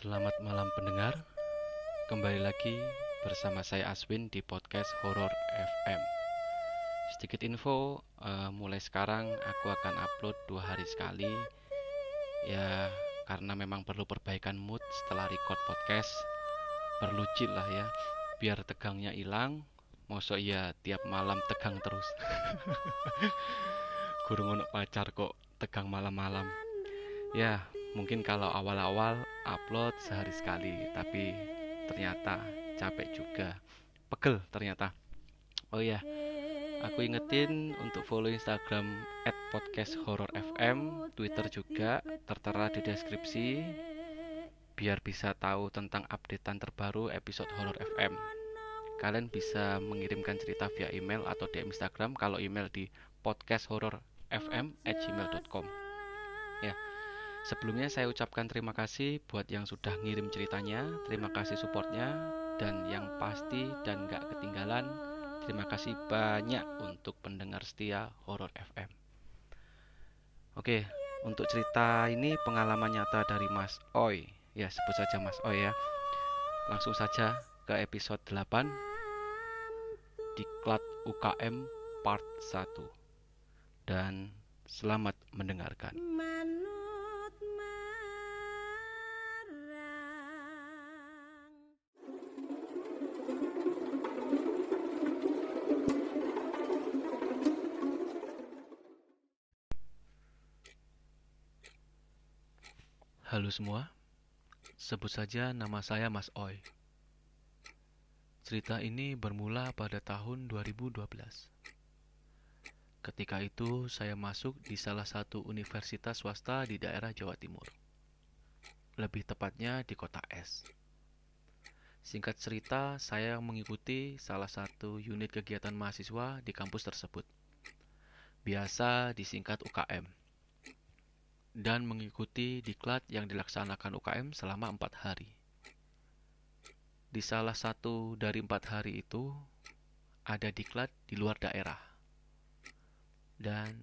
Selamat malam pendengar. Kembali lagi bersama saya Aswin di podcast Horror FM. Sedikit info, uh, mulai sekarang aku akan upload dua hari sekali. Ya, karena memang perlu perbaikan mood setelah record podcast. Perlu chill lah ya, biar tegangnya hilang. Mosok ya tiap malam tegang terus. Gurung ono pacar kok tegang malam-malam. Ya, mungkin kalau awal-awal upload sehari sekali, tapi ternyata capek juga. Pegel ternyata. Oh ya, aku ingetin untuk follow Instagram at podcast horror FM, Twitter juga tertera di deskripsi biar bisa tahu tentang updatean terbaru episode horror FM. Kalian bisa mengirimkan cerita via email atau di Instagram kalau email di podcasthorrorfm@gmail.com. Ya. Sebelumnya saya ucapkan terima kasih buat yang sudah ngirim ceritanya, terima kasih supportnya, dan yang pasti dan gak ketinggalan, terima kasih banyak untuk pendengar setia Horror FM. Oke, untuk cerita ini pengalaman nyata dari Mas Oi. Ya, sebut saja Mas Oi ya. Langsung saja ke episode 8 Diklat UKM part 1. Dan selamat mendengarkan. Semua, sebut saja nama saya Mas Oi. Cerita ini bermula pada tahun 2012. Ketika itu saya masuk di salah satu universitas swasta di daerah Jawa Timur. Lebih tepatnya di kota S. Singkat cerita, saya mengikuti salah satu unit kegiatan mahasiswa di kampus tersebut. Biasa disingkat UKM dan mengikuti diklat yang dilaksanakan UKM selama empat hari. Di salah satu dari empat hari itu, ada diklat di luar daerah. Dan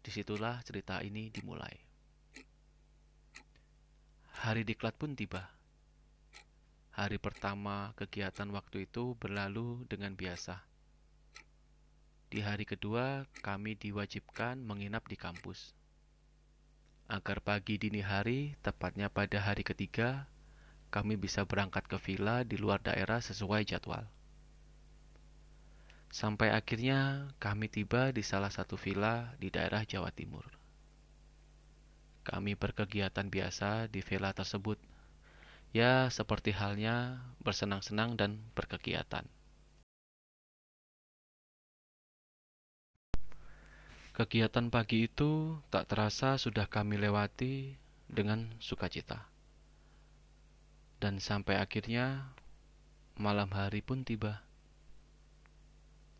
di situlah cerita ini dimulai. Hari diklat pun tiba. Hari pertama kegiatan waktu itu berlalu dengan biasa. Di hari kedua, kami diwajibkan menginap di kampus agar pagi dini hari, tepatnya pada hari ketiga, kami bisa berangkat ke villa di luar daerah sesuai jadwal. Sampai akhirnya kami tiba di salah satu villa di daerah Jawa Timur. Kami berkegiatan biasa di villa tersebut, ya seperti halnya bersenang-senang dan berkegiatan. Kegiatan pagi itu tak terasa sudah kami lewati dengan sukacita. Dan sampai akhirnya malam hari pun tiba.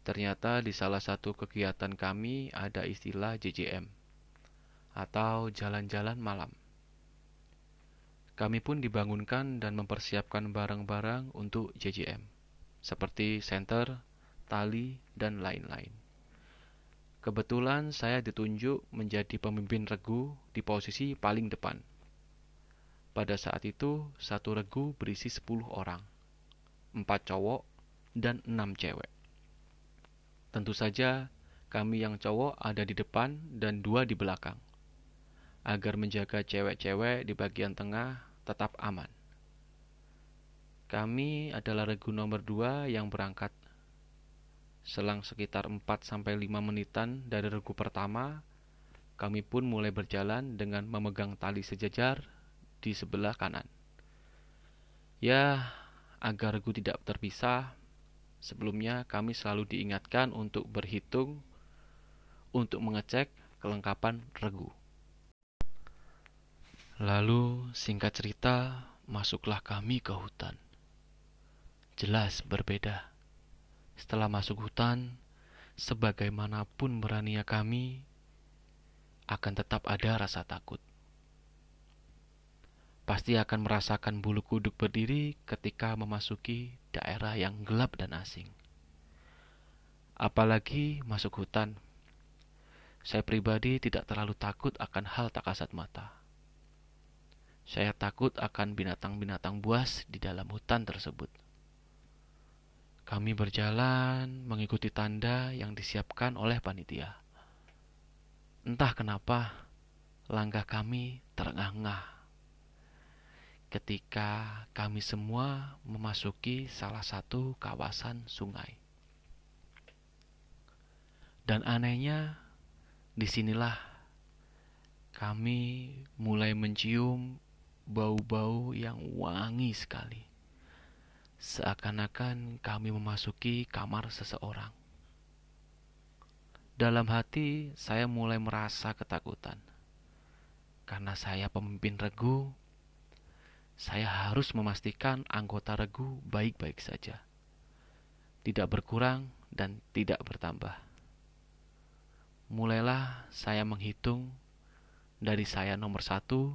Ternyata di salah satu kegiatan kami ada istilah JJM atau jalan-jalan malam. Kami pun dibangunkan dan mempersiapkan barang-barang untuk JJM, seperti senter, tali, dan lain-lain. Kebetulan saya ditunjuk menjadi pemimpin regu di posisi paling depan. Pada saat itu, satu regu berisi 10 orang, empat cowok dan enam cewek. Tentu saja, kami yang cowok ada di depan dan dua di belakang, agar menjaga cewek-cewek di bagian tengah tetap aman. Kami adalah regu nomor dua yang berangkat Selang sekitar 4-5 menitan dari regu pertama, kami pun mulai berjalan dengan memegang tali sejajar di sebelah kanan. Ya, agar regu tidak terpisah, sebelumnya kami selalu diingatkan untuk berhitung untuk mengecek kelengkapan regu. Lalu, singkat cerita, masuklah kami ke hutan. Jelas berbeda setelah masuk hutan, sebagaimanapun beraninya kami, akan tetap ada rasa takut. Pasti akan merasakan bulu kuduk berdiri ketika memasuki daerah yang gelap dan asing. Apalagi masuk hutan. Saya pribadi tidak terlalu takut akan hal tak kasat mata. Saya takut akan binatang-binatang buas di dalam hutan tersebut. Kami berjalan mengikuti tanda yang disiapkan oleh panitia. Entah kenapa, langkah kami terengah-engah ketika kami semua memasuki salah satu kawasan sungai. Dan anehnya, di sinilah kami mulai mencium bau-bau yang wangi sekali. Seakan-akan kami memasuki kamar seseorang. Dalam hati, saya mulai merasa ketakutan. Karena saya pemimpin regu, saya harus memastikan anggota regu baik-baik saja. Tidak berkurang dan tidak bertambah. Mulailah saya menghitung dari saya nomor satu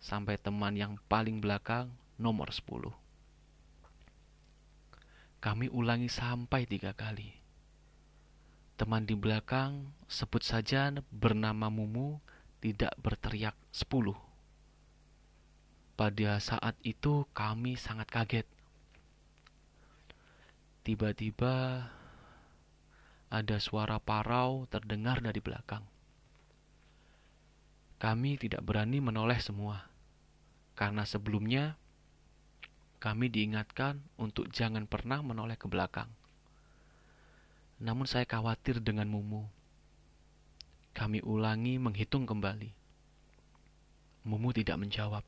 sampai teman yang paling belakang nomor 10. Kami ulangi sampai tiga kali. Teman di belakang sebut saja bernama Mumu tidak berteriak 10. Pada saat itu kami sangat kaget. Tiba-tiba ada suara parau terdengar dari belakang. Kami tidak berani menoleh semua, karena sebelumnya kami diingatkan untuk jangan pernah menoleh ke belakang. Namun saya khawatir dengan Mumu. Kami ulangi menghitung kembali. Mumu tidak menjawab.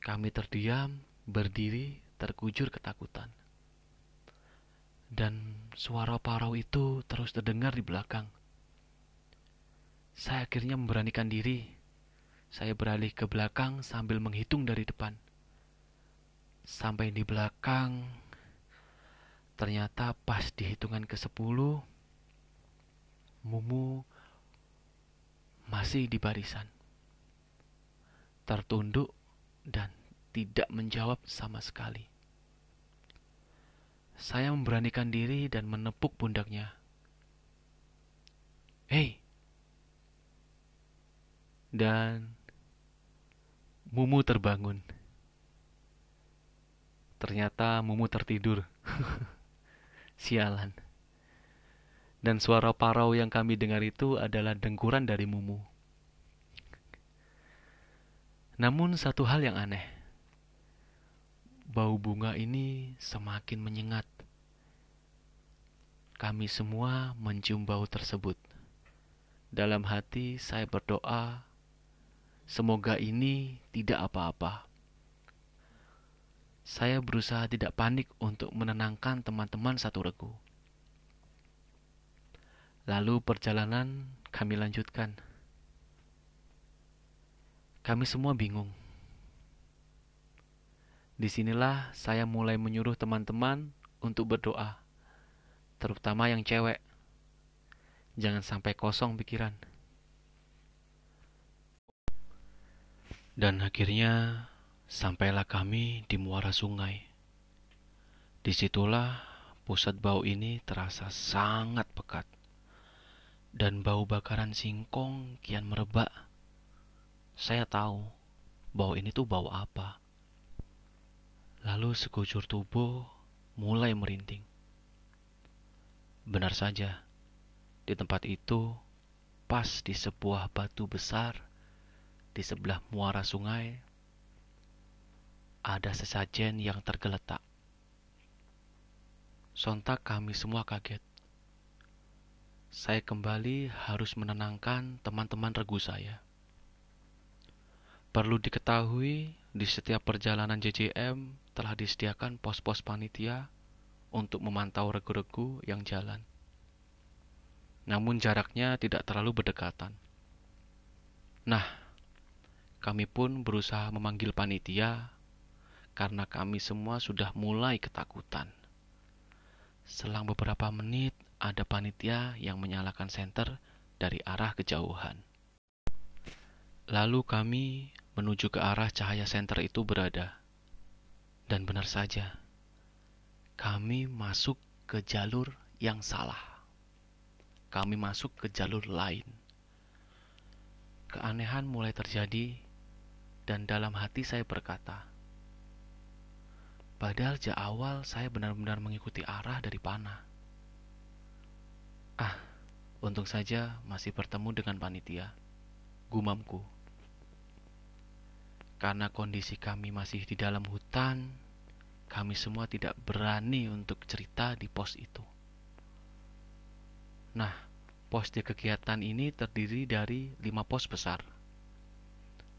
Kami terdiam, berdiri, terkujur ketakutan. Dan suara parau itu terus terdengar di belakang. Saya akhirnya memberanikan diri. Saya beralih ke belakang sambil menghitung dari depan. Sampai di belakang, ternyata pas di hitungan ke-10, Mumu masih di barisan. Tertunduk dan tidak menjawab sama sekali. Saya memberanikan diri dan menepuk pundaknya. Hei, dan Mumu terbangun. Ternyata Mumu tertidur. Sialan. Dan suara parau yang kami dengar itu adalah dengkuran dari Mumu. Namun satu hal yang aneh. Bau bunga ini semakin menyengat. Kami semua mencium bau tersebut. Dalam hati saya berdoa Semoga ini tidak apa-apa. Saya berusaha tidak panik untuk menenangkan teman-teman satu regu. Lalu perjalanan kami lanjutkan. Kami semua bingung. Di sinilah saya mulai menyuruh teman-teman untuk berdoa, terutama yang cewek. Jangan sampai kosong pikiran. Dan akhirnya sampailah kami di muara sungai. Di situlah pusat bau ini terasa sangat pekat. Dan bau bakaran singkong kian merebak. Saya tahu bau ini tuh bau apa. Lalu sekujur tubuh mulai merinding. Benar saja, di tempat itu, pas di sebuah batu besar, di sebelah muara sungai ada sesajen yang tergeletak. Sontak kami semua kaget. Saya kembali harus menenangkan teman-teman regu saya. Perlu diketahui, di setiap perjalanan JJM telah disediakan pos-pos panitia untuk memantau regu-regu yang jalan. Namun jaraknya tidak terlalu berdekatan. Nah, kami pun berusaha memanggil panitia karena kami semua sudah mulai ketakutan. Selang beberapa menit, ada panitia yang menyalakan senter dari arah kejauhan. Lalu kami menuju ke arah cahaya senter itu berada. Dan benar saja, kami masuk ke jalur yang salah. Kami masuk ke jalur lain. Keanehan mulai terjadi dan dalam hati saya berkata, Padahal sejak awal saya benar-benar mengikuti arah dari panah. Ah, untung saja masih bertemu dengan panitia. Gumamku. Karena kondisi kami masih di dalam hutan, kami semua tidak berani untuk cerita di pos itu. Nah, pos di kegiatan ini terdiri dari lima pos besar.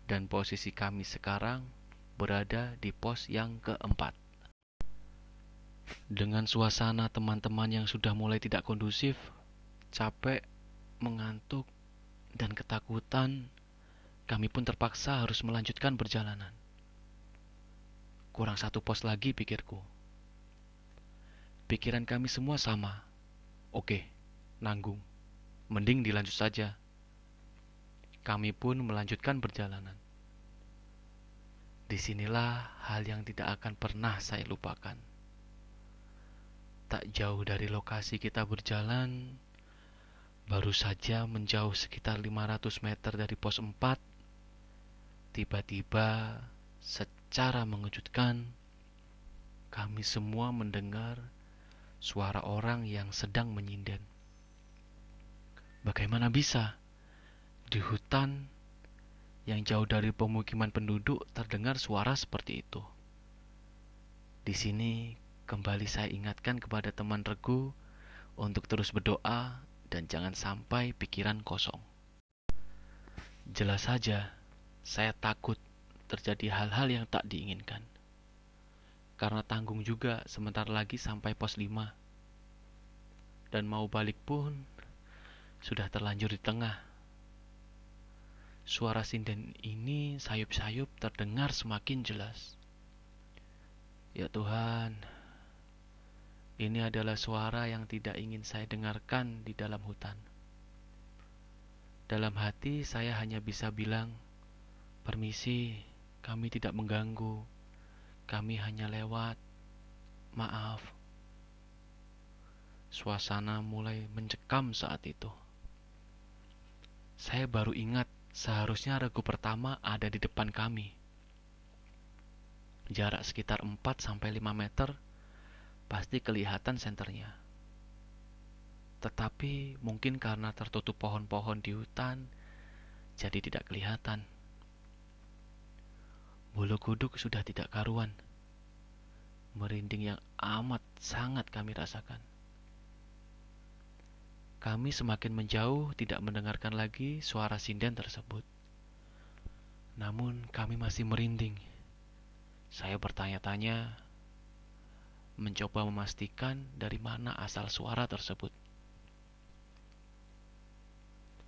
Dan posisi kami sekarang berada di pos yang keempat. Dengan suasana teman-teman yang sudah mulai tidak kondusif, capek, mengantuk, dan ketakutan, kami pun terpaksa harus melanjutkan perjalanan. Kurang satu pos lagi pikirku. Pikiran kami semua sama. Oke, nanggung. Mending dilanjut saja. Kami pun melanjutkan perjalanan. Di sinilah hal yang tidak akan pernah saya lupakan. Tak jauh dari lokasi kita berjalan, Baru saja menjauh sekitar 500 meter dari pos 4, tiba-tiba secara mengejutkan kami semua mendengar suara orang yang sedang menyinden. Bagaimana bisa di hutan yang jauh dari pemukiman penduduk terdengar suara seperti itu? Di sini kembali saya ingatkan kepada teman regu untuk terus berdoa dan jangan sampai pikiran kosong. Jelas saja, saya takut terjadi hal-hal yang tak diinginkan. Karena tanggung juga sebentar lagi sampai pos 5. Dan mau balik pun sudah terlanjur di tengah. Suara sinden ini sayup-sayup terdengar semakin jelas. Ya Tuhan, ini adalah suara yang tidak ingin saya dengarkan di dalam hutan. Dalam hati saya hanya bisa bilang, "Permisi, kami tidak mengganggu. Kami hanya lewat. Maaf." Suasana mulai mencekam saat itu. Saya baru ingat seharusnya regu pertama ada di depan kami. Jarak sekitar 4 sampai 5 meter pasti kelihatan senternya. Tetapi mungkin karena tertutup pohon-pohon di hutan, jadi tidak kelihatan. Bulu kuduk sudah tidak karuan. Merinding yang amat sangat kami rasakan. Kami semakin menjauh tidak mendengarkan lagi suara sinden tersebut. Namun kami masih merinding. Saya bertanya-tanya mencoba memastikan dari mana asal suara tersebut.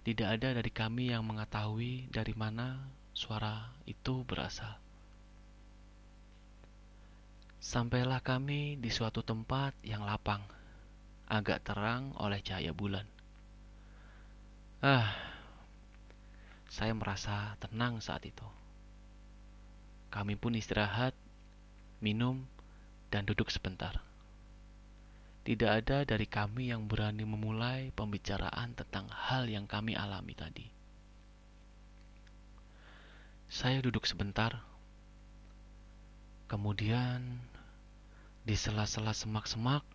Tidak ada dari kami yang mengetahui dari mana suara itu berasal. Sampailah kami di suatu tempat yang lapang, agak terang oleh cahaya bulan. Ah, saya merasa tenang saat itu. Kami pun istirahat, minum, dan duduk sebentar. Tidak ada dari kami yang berani memulai pembicaraan tentang hal yang kami alami tadi. Saya duduk sebentar, kemudian di sela-sela semak-semak,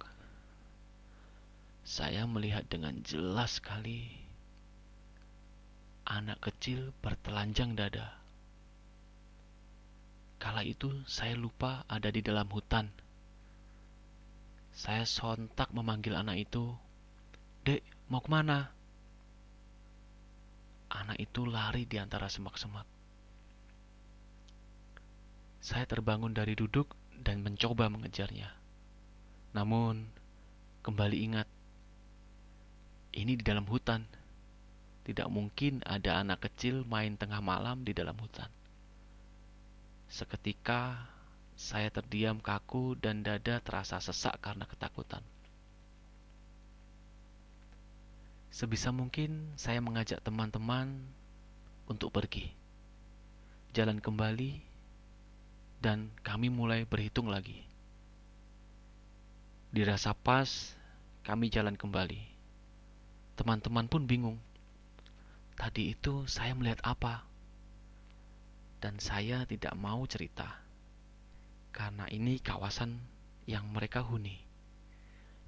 saya melihat dengan jelas sekali anak kecil bertelanjang dada. Kala itu saya lupa ada di dalam hutan saya sontak memanggil anak itu, Dek, mau ke mana? Anak itu lari di antara semak-semak. Saya terbangun dari duduk dan mencoba mengejarnya. Namun, kembali ingat, ini di dalam hutan. Tidak mungkin ada anak kecil main tengah malam di dalam hutan. Seketika saya terdiam kaku dan dada terasa sesak karena ketakutan. Sebisa mungkin saya mengajak teman-teman untuk pergi. Jalan kembali dan kami mulai berhitung lagi. Dirasa pas, kami jalan kembali. Teman-teman pun bingung. Tadi itu saya melihat apa? dan saya tidak mau cerita. Karena ini kawasan yang mereka huni.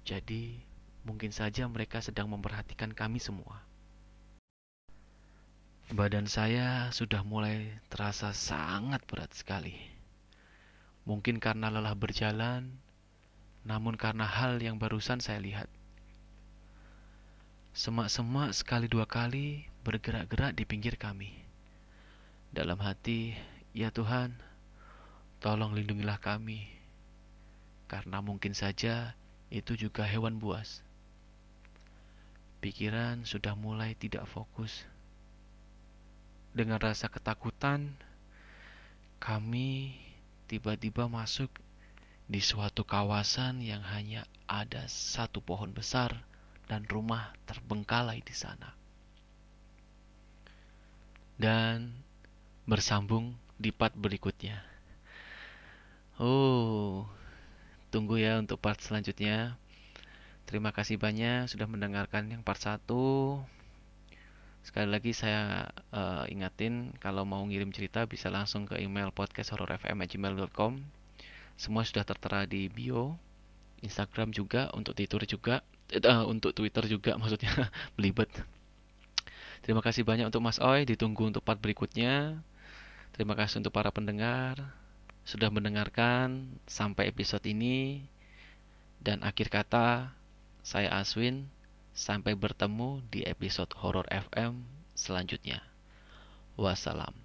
Jadi, mungkin saja mereka sedang memperhatikan kami semua. Badan saya sudah mulai terasa sangat berat sekali. Mungkin karena lelah berjalan, namun karena hal yang barusan saya lihat. Semak-semak sekali dua kali bergerak-gerak di pinggir kami. Dalam hati, ya Tuhan, tolong lindungilah kami. Karena mungkin saja itu juga hewan buas. Pikiran sudah mulai tidak fokus. Dengan rasa ketakutan, kami tiba-tiba masuk di suatu kawasan yang hanya ada satu pohon besar dan rumah terbengkalai di sana. Dan bersambung di part berikutnya. Oh, tunggu ya untuk part selanjutnya. Terima kasih banyak sudah mendengarkan yang part 1. Sekali lagi saya uh, ingatin kalau mau ngirim cerita bisa langsung ke email podcasthorrorfm@gmail.com. Semua sudah tertera di bio. Instagram juga, untuk Twitter juga, uh, untuk Twitter juga maksudnya belibet. Terima kasih banyak untuk Mas Oi, ditunggu untuk part berikutnya. Terima kasih untuk para pendengar sudah mendengarkan sampai episode ini. Dan akhir kata, saya Aswin. Sampai bertemu di episode Horror FM selanjutnya. Wassalam.